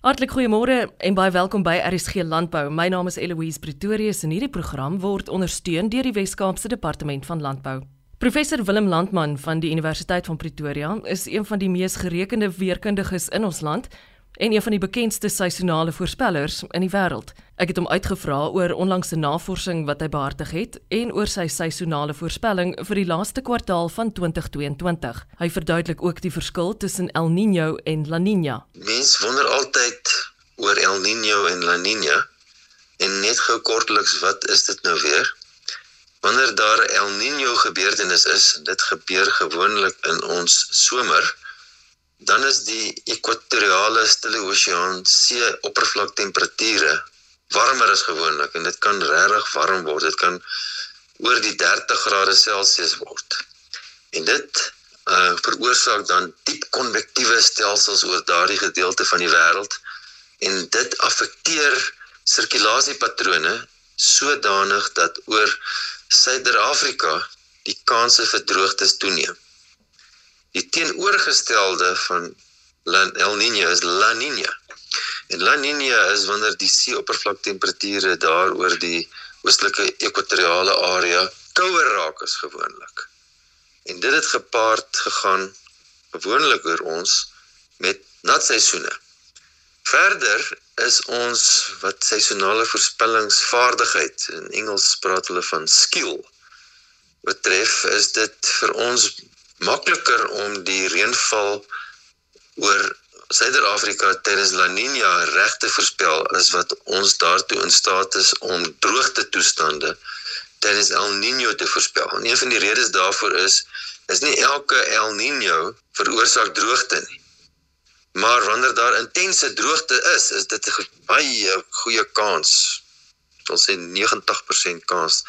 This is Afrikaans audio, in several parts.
Hartlik goeiemôre en baie welkom by RSG Landbou. My naam is Eloise Pretorius en hierdie program word ondersteun deur die Wes-Kaapse Departement van Landbou. Professor Willem Landman van die Universiteit van Pretoria is een van die mees gerekende weerkundiges in ons land en een van die bekendste seisonale voorspellers in die wêreld. Ek het hom uitgevra oor onlangse navorsing wat hy behartig het en oor sy seisonale voorspelling vir die laaste kwartaal van 2022. Hy verduidelik ook die verskil tussen El Niño en La Niña. Mens wonder altyd oor El Niño en La Niña en net gou kortliks wat is dit nou weer? Wanneer daar El Niño gebeurtenis is, dit gebeur gewoonlik in ons somer dan is die ekwatoriale stille oseaan see oppervlaktemperature warmer as gewoonlik en dit kan regtig warm word. Dit kan oor die 30 grade Celsius word. En dit uh veroorsaak dan diep konvektiewe stelsels oor daardie gedeelte van die wêreld en dit affekteer sirkulasiepatrone sodanig dat oor Suider-Afrika die kanse vir droogtes toeneem. Die teenoorgestelde van El Niño is La Niña. En La Niña is wanneer die seeoppervlaktemperature daar oor die oostelike ekwatoriale area kouer raak as gewoonlik. En dit het gepaard gegaan gewoonlik oor ons met natseisoene. Verder is ons wat seisonale voorspellingsvaardigheid in Engels praat hulle van skill betref is dit vir ons makliker om die reënval oor Suider-Afrika tydens La Niña reg te voorspel as wat ons daartoe in staat is om droogte toestande tydens El Niño te voorspel. En een van die redes daarvoor is is nie elke El Niño veroorsaak droogte nie. Maar wanneer daar intense droogte is, is dit 'n baie goeie kans sal sê 90% kans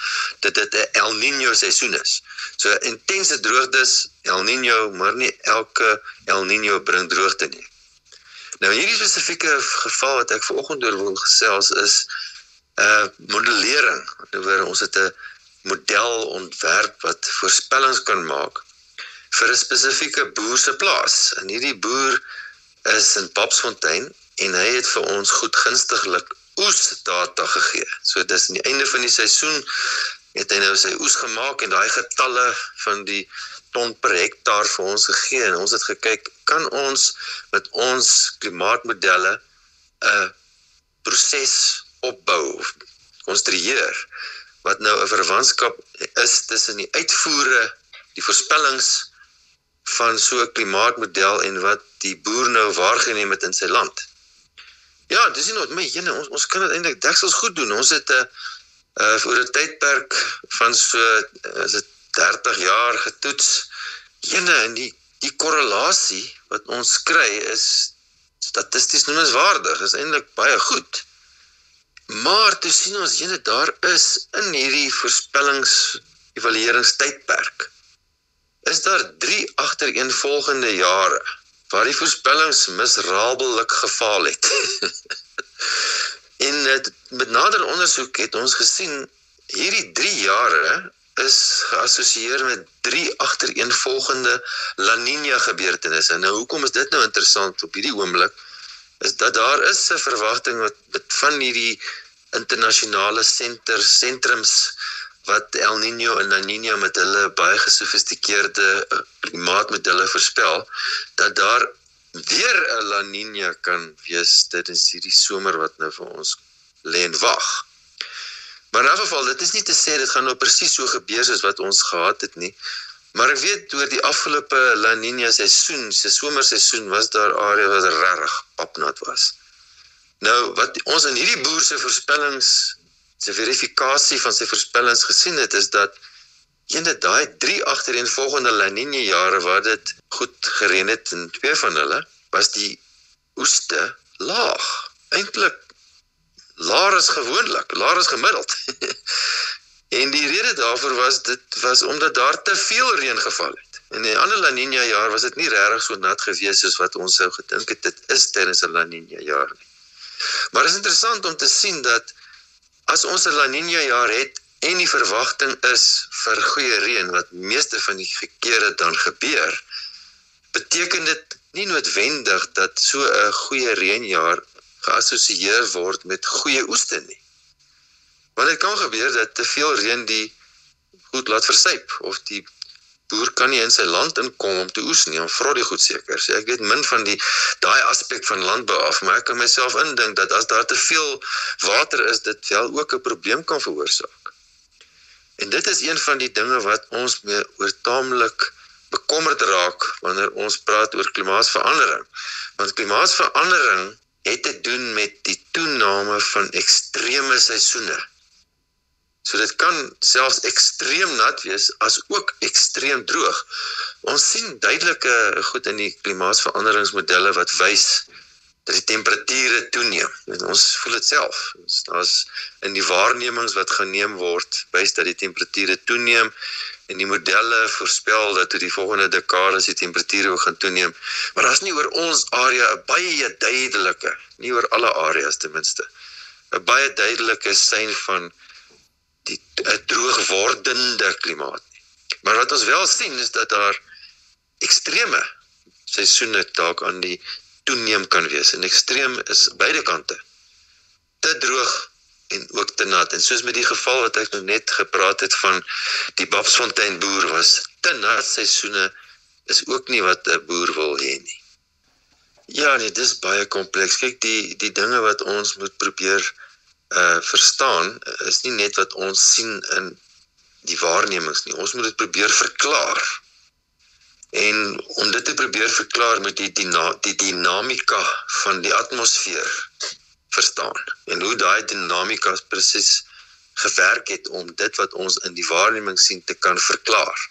dat dit 'n El Niño seisoen is. So intense droogtes, El Niño, maar nie elke El Niño bring droogte nie. Nou hierdie spesifieke geval wat ek vanoggend oor wil gesels is 'n uh, modellering. Oor ons het 'n model ontwerp wat voorspellings kan maak vir 'n spesifieke boer se plaas. En hierdie boer is in Papsfontein en hy het vir ons goed oes data gegee. So dis aan die einde van die seisoen het hy nou sy oes gemaak en daai getalle van die ton per hektaar vir ons gegee en ons het gekyk kan ons met ons klimaatmodelle 'n proses opbou of konstrueer wat nou 'n verwantskap is tussen die uitvoere, die voorspellings van so 'n klimaatmodel en wat die boer nou waargeneem het in sy land. Ja, dis nie net my jene, ons ons kan dit eintlik deksels goed doen. Ons het 'n uh, uh vir 'n tydperk van so is dit 30 jaar getoets. Jene en die die korrelasie wat ons kry is statisties noemenswaardig. Is eintlik baie goed. Maar toe sien ons jene daar is in hierdie voorspellings evalueringstydperk is daar 3 agtereenvolgende jare waar die voorspellings misrabelik gefaal het. en het, met nader ondersoek het ons gesien hierdie 3 jare is geassosieer met drie agtereenvolgende La Niña gebeurtenisse. Nou hoekom is dit nou interessant op hierdie oomblik? Is dat daar is 'n verwagting wat van hierdie internasionale senters sentrums wat El Niño en La Niña met hulle baie gesofistikeerde eh, klimaatmodelle voorspel dat daar weer 'n La Niña kan wees tydens hierdie somer wat nou vir ons lê en wag. Maar in 'n geval, dit is nie te sê dit gaan nou presies so gebeur soos wat ons gehad het nie. Maar ek weet oor die afgelope La Niña seisoen, se somerseisoen was daar areas wat regtig papnat was. Nou wat ons in hierdie boer se voorspellings se verifikasie van sy voorspellings gesien het is dat ene daai drie agtereenvolgende La Niña jare waar dit goed gereën het en twee van hulle was die oeste laag. Eintlik laer as gewoonlik laer as gemiddeld. En die rede daarvoor was dit was omdat daar te veel reën geval het. In 'n ander La Niña jaar was dit nie regtig so nat gewees soos wat ons sou gedink het dit is tydens 'n La Niña jaar nie. Maar is interessant om te sien dat As ons 'n La Niña jaar het en die verwagting is vir goeie reën wat meeste van die kere dan gebeur, beteken dit nie noodwendig dat so 'n goeie reënjaar geassosieer word met goeie oeste nie. Want dit kan gebeur dat te veel reën die goed laat versuip of die boer kan nie in sy land inkom om te oes nie. Hom vra die goed seker. So ek weet min van die daai aspek van landbou af, maar ek kan myself indink dat as daar te veel water is, dit wel ook 'n probleem kan veroorsaak. En dit is een van die dinge wat ons mee oor taamlik bekommerd raak wanneer ons praat oor klimaatsverandering. Want klimaatsverandering het te doen met die toename van ekstreme seisoene. So dit kan selfs ekstreem nat wees as ook ekstreem droog. Ons sien duidelike goed in die klimaatsveranderingsmodelle wat wys dat die temperature toeneem. En ons voel dit self. Daar's in die waarnemings wat geneem word, wys dat die temperature toeneem en die modelle voorspel dat oor die volgende dekades die temperature gaan toeneem. Maar daar's nie oor ons area 'n baie duidelike, nie oor alle areas ten minste, 'n baie duidelike sein van die 'n droog wordende klimaat nie. Maar wat ons wel sien is dat daar ekstreme seisoene dalk aan die toeneem kan wees. En ekstreem is beide kante. Te droog en ook te nat. En soos met die geval wat ek nou net gepraat het van die Babsfontein boer was, te nat seisoene is ook nie wat 'n boer wil hê nie. Ja, nee, dis baie kompleks. Kyk, die die dinge wat ons moet probeer uh verstaan is nie net wat ons sien in die waarnemings nie. Ons moet dit probeer verklaar. En om dit te probeer verklaar met die die, die dinamika van die atmosfeer verstaan en hoe daai dinamika presies gewerk het om dit wat ons in die waarneming sien te kan verklaar.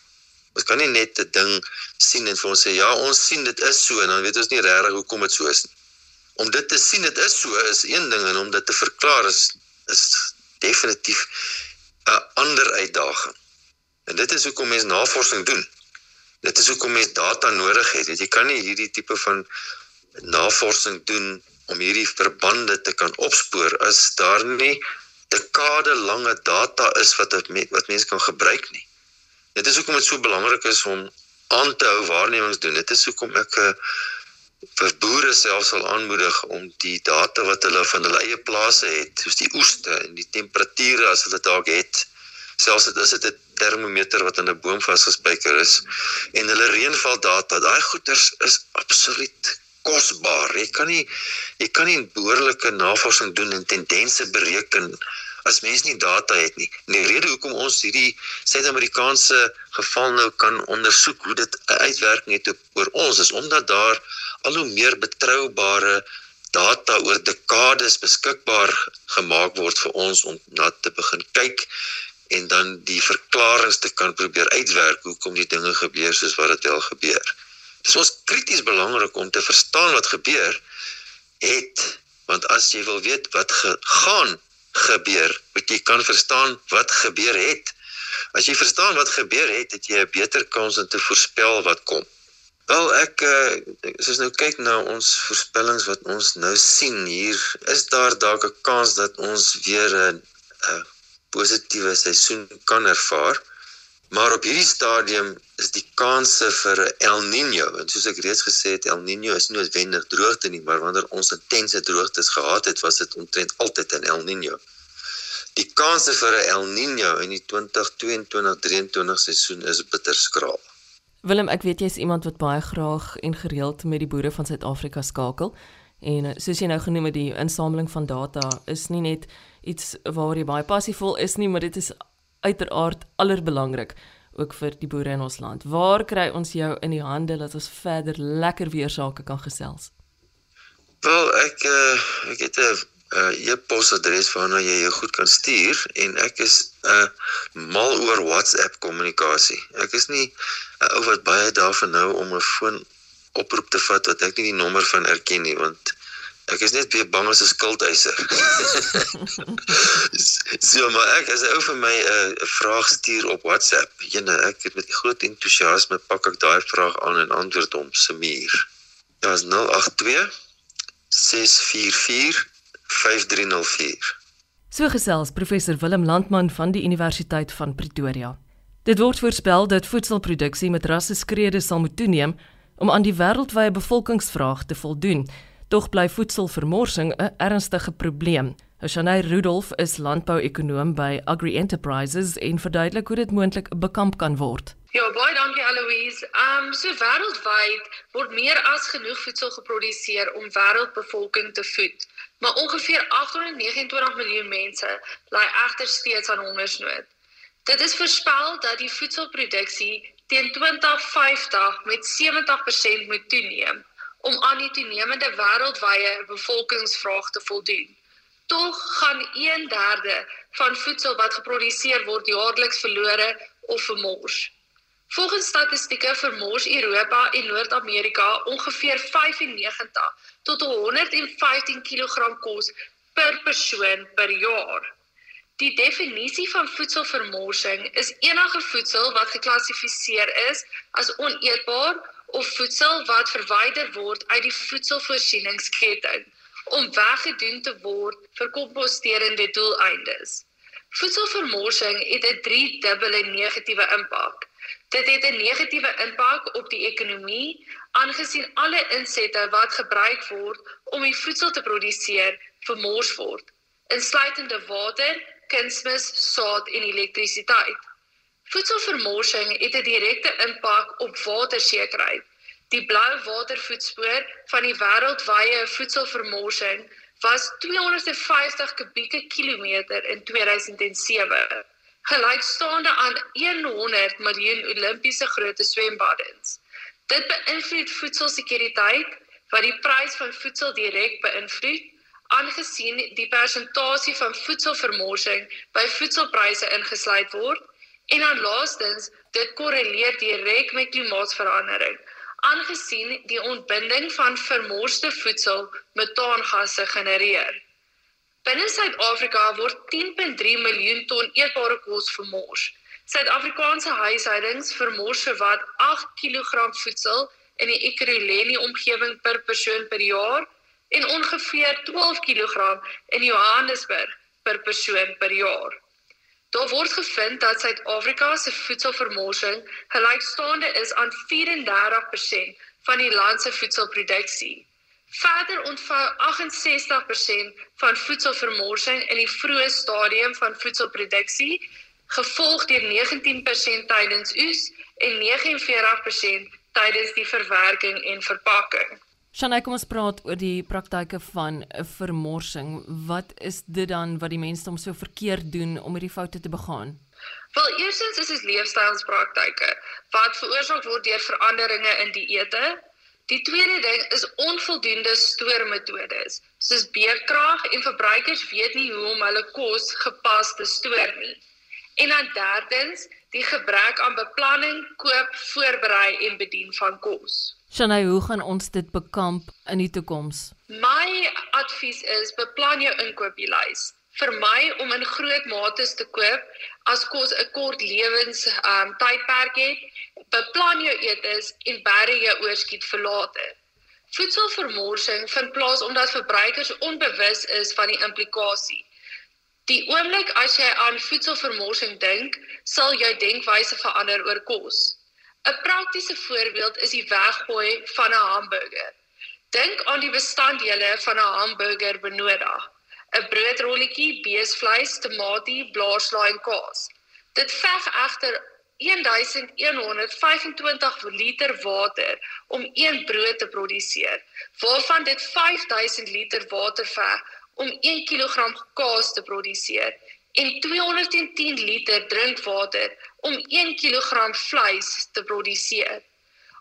Ons kan nie net 'n ding sien en vir ons sê ja, ons sien dit is so en dan weet ons nie regtig hoekom dit so is nie. Om dit te sien dit is so is een ding en om dit te verklaar is is definitief 'n ander uitdaging. En dit is hoekom mense navorsing doen. Dit is hoekom mense data nodig het. Jy kan nie hierdie tipe van navorsing doen om hierdie verbande te kan opspoor as daar nie dekade lange data is wat wat mense kan gebruik nie. Dit is hoekom dit so belangrik is om aan te hou waarnemings doen. Dit is hoekom ek uh, vir boere self sal aanmoedig om die data wat hulle van hulle eie plase het, soos die oeste en die temperature as hulle dalk het, selfs dit is dit 'n termometer wat aan 'n boom vasgespijker is en hulle reënval data, daai goeters is absoluut kosbaar. Jy kan nie jy kan nie behoorlike navorsing doen en tendense bereken as mens nie data het nie. En die rede hoekom ons hierdie Suid-Amerikaanse geval nou kan ondersoek hoe dit 'n uitwerking het oor ons is omdat daar al hoe meer betroubare data oor dekades beskikbaar gemaak word vir ons om na te begin kyk en dan die verklaringe te kan probeer uitwerk hoekom die dinge gebeur soos wat dit wel gebeur. Dit is ons krities belangrik om te verstaan wat gebeur het, want as jy wil weet wat gegaan gebeur, moet jy kan verstaan wat gebeur het. As jy verstaan wat gebeur het, het jy 'n beter kans om te voorspel wat kom. Wel ek as ons nou kyk na ons voorspellings wat ons nou sien hier, is daar dalk 'n kans dat ons weer 'n positiewe seisoen kan ervaar. Maar op hierdie stadium is die kanse vir El Niño, en soos ek reeds gesê het, El Niño is nie noodwendig droogte nie, maar wanneer ons intense droogtes gehad het, was dit omtrent altyd 'n El Niño. Die kanse vir 'n El Niño in die 2022-23 seisoen is bitter skraal. Willem, ek weet jy is iemand wat baie graag en gereeld met die boere van Suid-Afrika skakel. En eh, soos jy nou genoem het, die insameling van data is nie net iets waar jy baie passievol is nie, maar dit is uiteraard allerbelangrik ook vir die boere in ons land. Waar kry ons jou in die hande dat ons verder lekker weer sake kan gesels? Wel, ek uh, ek het 'n uh, e-posadres waarna jy jou goed kan stuur en ek is 'n uh, mal oor WhatsApp kommunikasie. Ek is nie 'n uh, ou wat baie daarvan nou om 'n foon oproep te vat wat ek nie die nommer van erken nie want Ek is net baie bang as 'n skuldeiser. so maar ek as ou vir my 'n uh, vraag stuur op WhatsApp. Jene, ek het met groot entoesiasme pak ek daai vraag aan en antwoord hom se muur. Ja, is 082 644 5304. So gesels professor Willem Landman van die Universiteit van Pretoria. Dit word voorspel dat voedselproduksie met rasse skrede sal moet toeneem om aan die wêreldwye bevolkingsvraag te voldoen Tog bly voedselvermorsing 'n ernstige probleem. Shanay Rudolph is landbouekonoom by Agri Enterprises en verduidelik hoe dit moontlik bekamp kan word. Ja, baie dankie Eloise. Ehm um, so wêreldwyd word meer as genoeg voedsel geproduseer om wêreldbevolking te voed. Maar ongeveer 829 miljoen mense ly egter steeds aan hongersnood. Dit is voorspel dat die voedselproduksie teen 2050 met 70% moet toeneem om aan die toenemende wêreldwye bevolkingsvraag te voldoen. Tog gaan 1/3 van voedsel wat geproduseer word jaarliks verlore of vermors. Volgens statistieke vermors Europa en Noord-Amerika ongeveer 95 tot 115 kg kos per persoon per jaar. Die definisie van voedselvermorsing is enige voedsel wat geklassifiseer is as oneetbaar of voedsel wat verwyder word uit die voedselvoorsieningsketting om weggedoen te word vir komposterende doeleindes. Voedselvermorsing het 'n driedubbele negatiewe impak. Dit het 'n negatiewe impak op die ekonomie aangesien alle insette wat gebruik word om die voedsel te produseer vermors word, insluitende water, kunsmis, saad en elektrisiteit. Voedselvermorsing het 'n direkte impak op watersekerheid. Die blou watervoetspoor van die wêreldwye voedselvermorsing was 250 kubieke kilometer in 2007 gelykstaande aan 100 miljoen Olimpiese grootte swembaddens. Dit beïnvloed voedselsekuriteit wat die prys van voedsel direk beïnvloed aangesien die persentasie van voedselvermorsing by voedselpryse ingesluit word en dan laastens dit korreleer direk met klimaatsverandering aangesien die ontbinding van vermorste voedsel metaangasse genereer. Binne Suid-Afrika word 10.3 miljoen ton eetbare kos vermors. Suid-Afrikaanse huishoudings vermors sowat 8 kg voedsel in die Ekurhuleni omgewing per persoon per jaar en ongeveer 12 kg in Johannesburg per persoon per jaar. Daar word gevind dat Suid-Afrika se voedselvermorsing gelykstaande is aan 34% van die land se voedselproduksie. Verder ontvou 68% van voedselvermorsing in die vroeë stadium van voedselproduksie, gevolg deur 19% tydens oes en 49% tydens die verwerking en verpakking. Shanay, kom ons praat oor die praktyke van 'n vermorsing. Wat is dit dan wat die mense soms so verkeerd doen om hierdie foute te begaan? Wel, eerstens is dit leefstylspraktyke wat veroorsaak word deur veranderinge in dieete, Die tweede ding is onvoldoende stoormetodes, soos beerkrag en verbruikers weet nie hoe om hulle kos gepas te stoor nie. En dan derdens, die gebrek aan beplanning, koop, voorberei en bedien van kos. Shanay, hoe gaan ons dit bekamp in die toekoms? My advies is beplan jou inkopieslys vermy om in groot mate te koop as kos 'n kort lewens um tydperk het. Beplan jou eetes en berei jou oorskiet vir later. Voedselvermorsing vind plaas omdat verbruikers onbewus is van die implikasie. Die oomblik as jy aan voedselvermorsing dink, sal jou denkwyse verander oor kos. 'n Praktiese voorbeeld is die weggooi van 'n hamburger. Dink aan die bestanddele van 'n hamburger benodig. 'n broodrolletjie, beesvleis, tamatie, blaarslaai en kaas. Dit veg egter 1125 liter water om een brood te produseer, waarvan dit 5000 liter water veg om 1 kg kaas te produseer en 210 liter drinkwater om 1 kg vleis te produseer.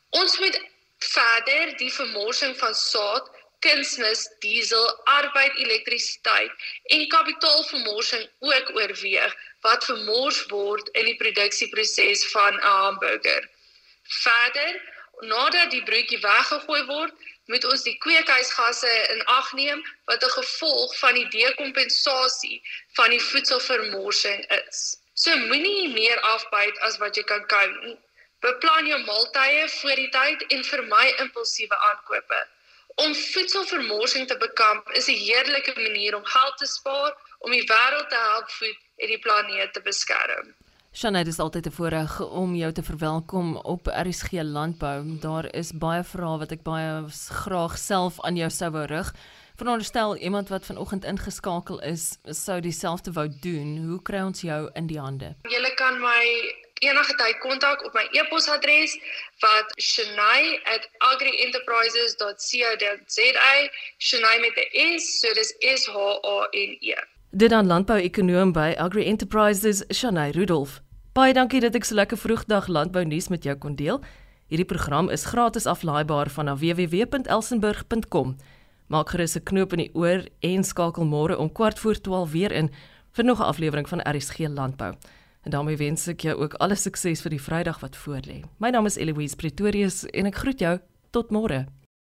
Ons moet verder die vermorsing van saad kunsmis, diesel, arbeid, elektrisiteit en kapitaalvermorsing ook oorweeg wat vermors word in die produksieproses van 'n hamburger. Verder, nadat die broodjie weggegooi word, moet ons die kweekhuisgasse in ag neem wat 'n gevolg van die dekompensasie van die voedselvermorsing is. So moenie meer afbyt as wat jy kan kou nie. Beplan jou maaltye voor die tyd en vermy impulsiewe aankope. Om voedselvermorsing te bekamp is 'n heerlike manier om geld te spaar, om die wêreld te help voed en die planeet te beskerm. Shanay, dit is altyd 'n voorreg om jou te verwelkom op RSG Landbou. Daar is baie vrae wat ek baie graag self aan jou sou wou rig. Veronderstel iemand wat vanoggend ingeskakel is, sou dieselfde wou doen. Hoe kry ons jou in die hande? Jy kan my enige tyd kontak op my e-posadres wat shanay@agrienterprises.co.za. Shanay met 'n S, so dis S H A N E. Dit dan landbou-ekonoom by Agri Enterprises, Shanay Rudolph. Baie dankie dat ek so lekker vroegdag landbou nuus met jou kon deel. Hierdie program is gratis aflaaibaar van www.elsenburg.com. Maak gerus 'n knoop in die oor en skakel môre om kwart voor 12 weer in vir nog 'n aflewering van RSG Landbou. En daarmee wens ek jou ook alle sukses vir die Vrydag wat voorlê. My naam is Eloise Pretorius en ek groet jou tot môre.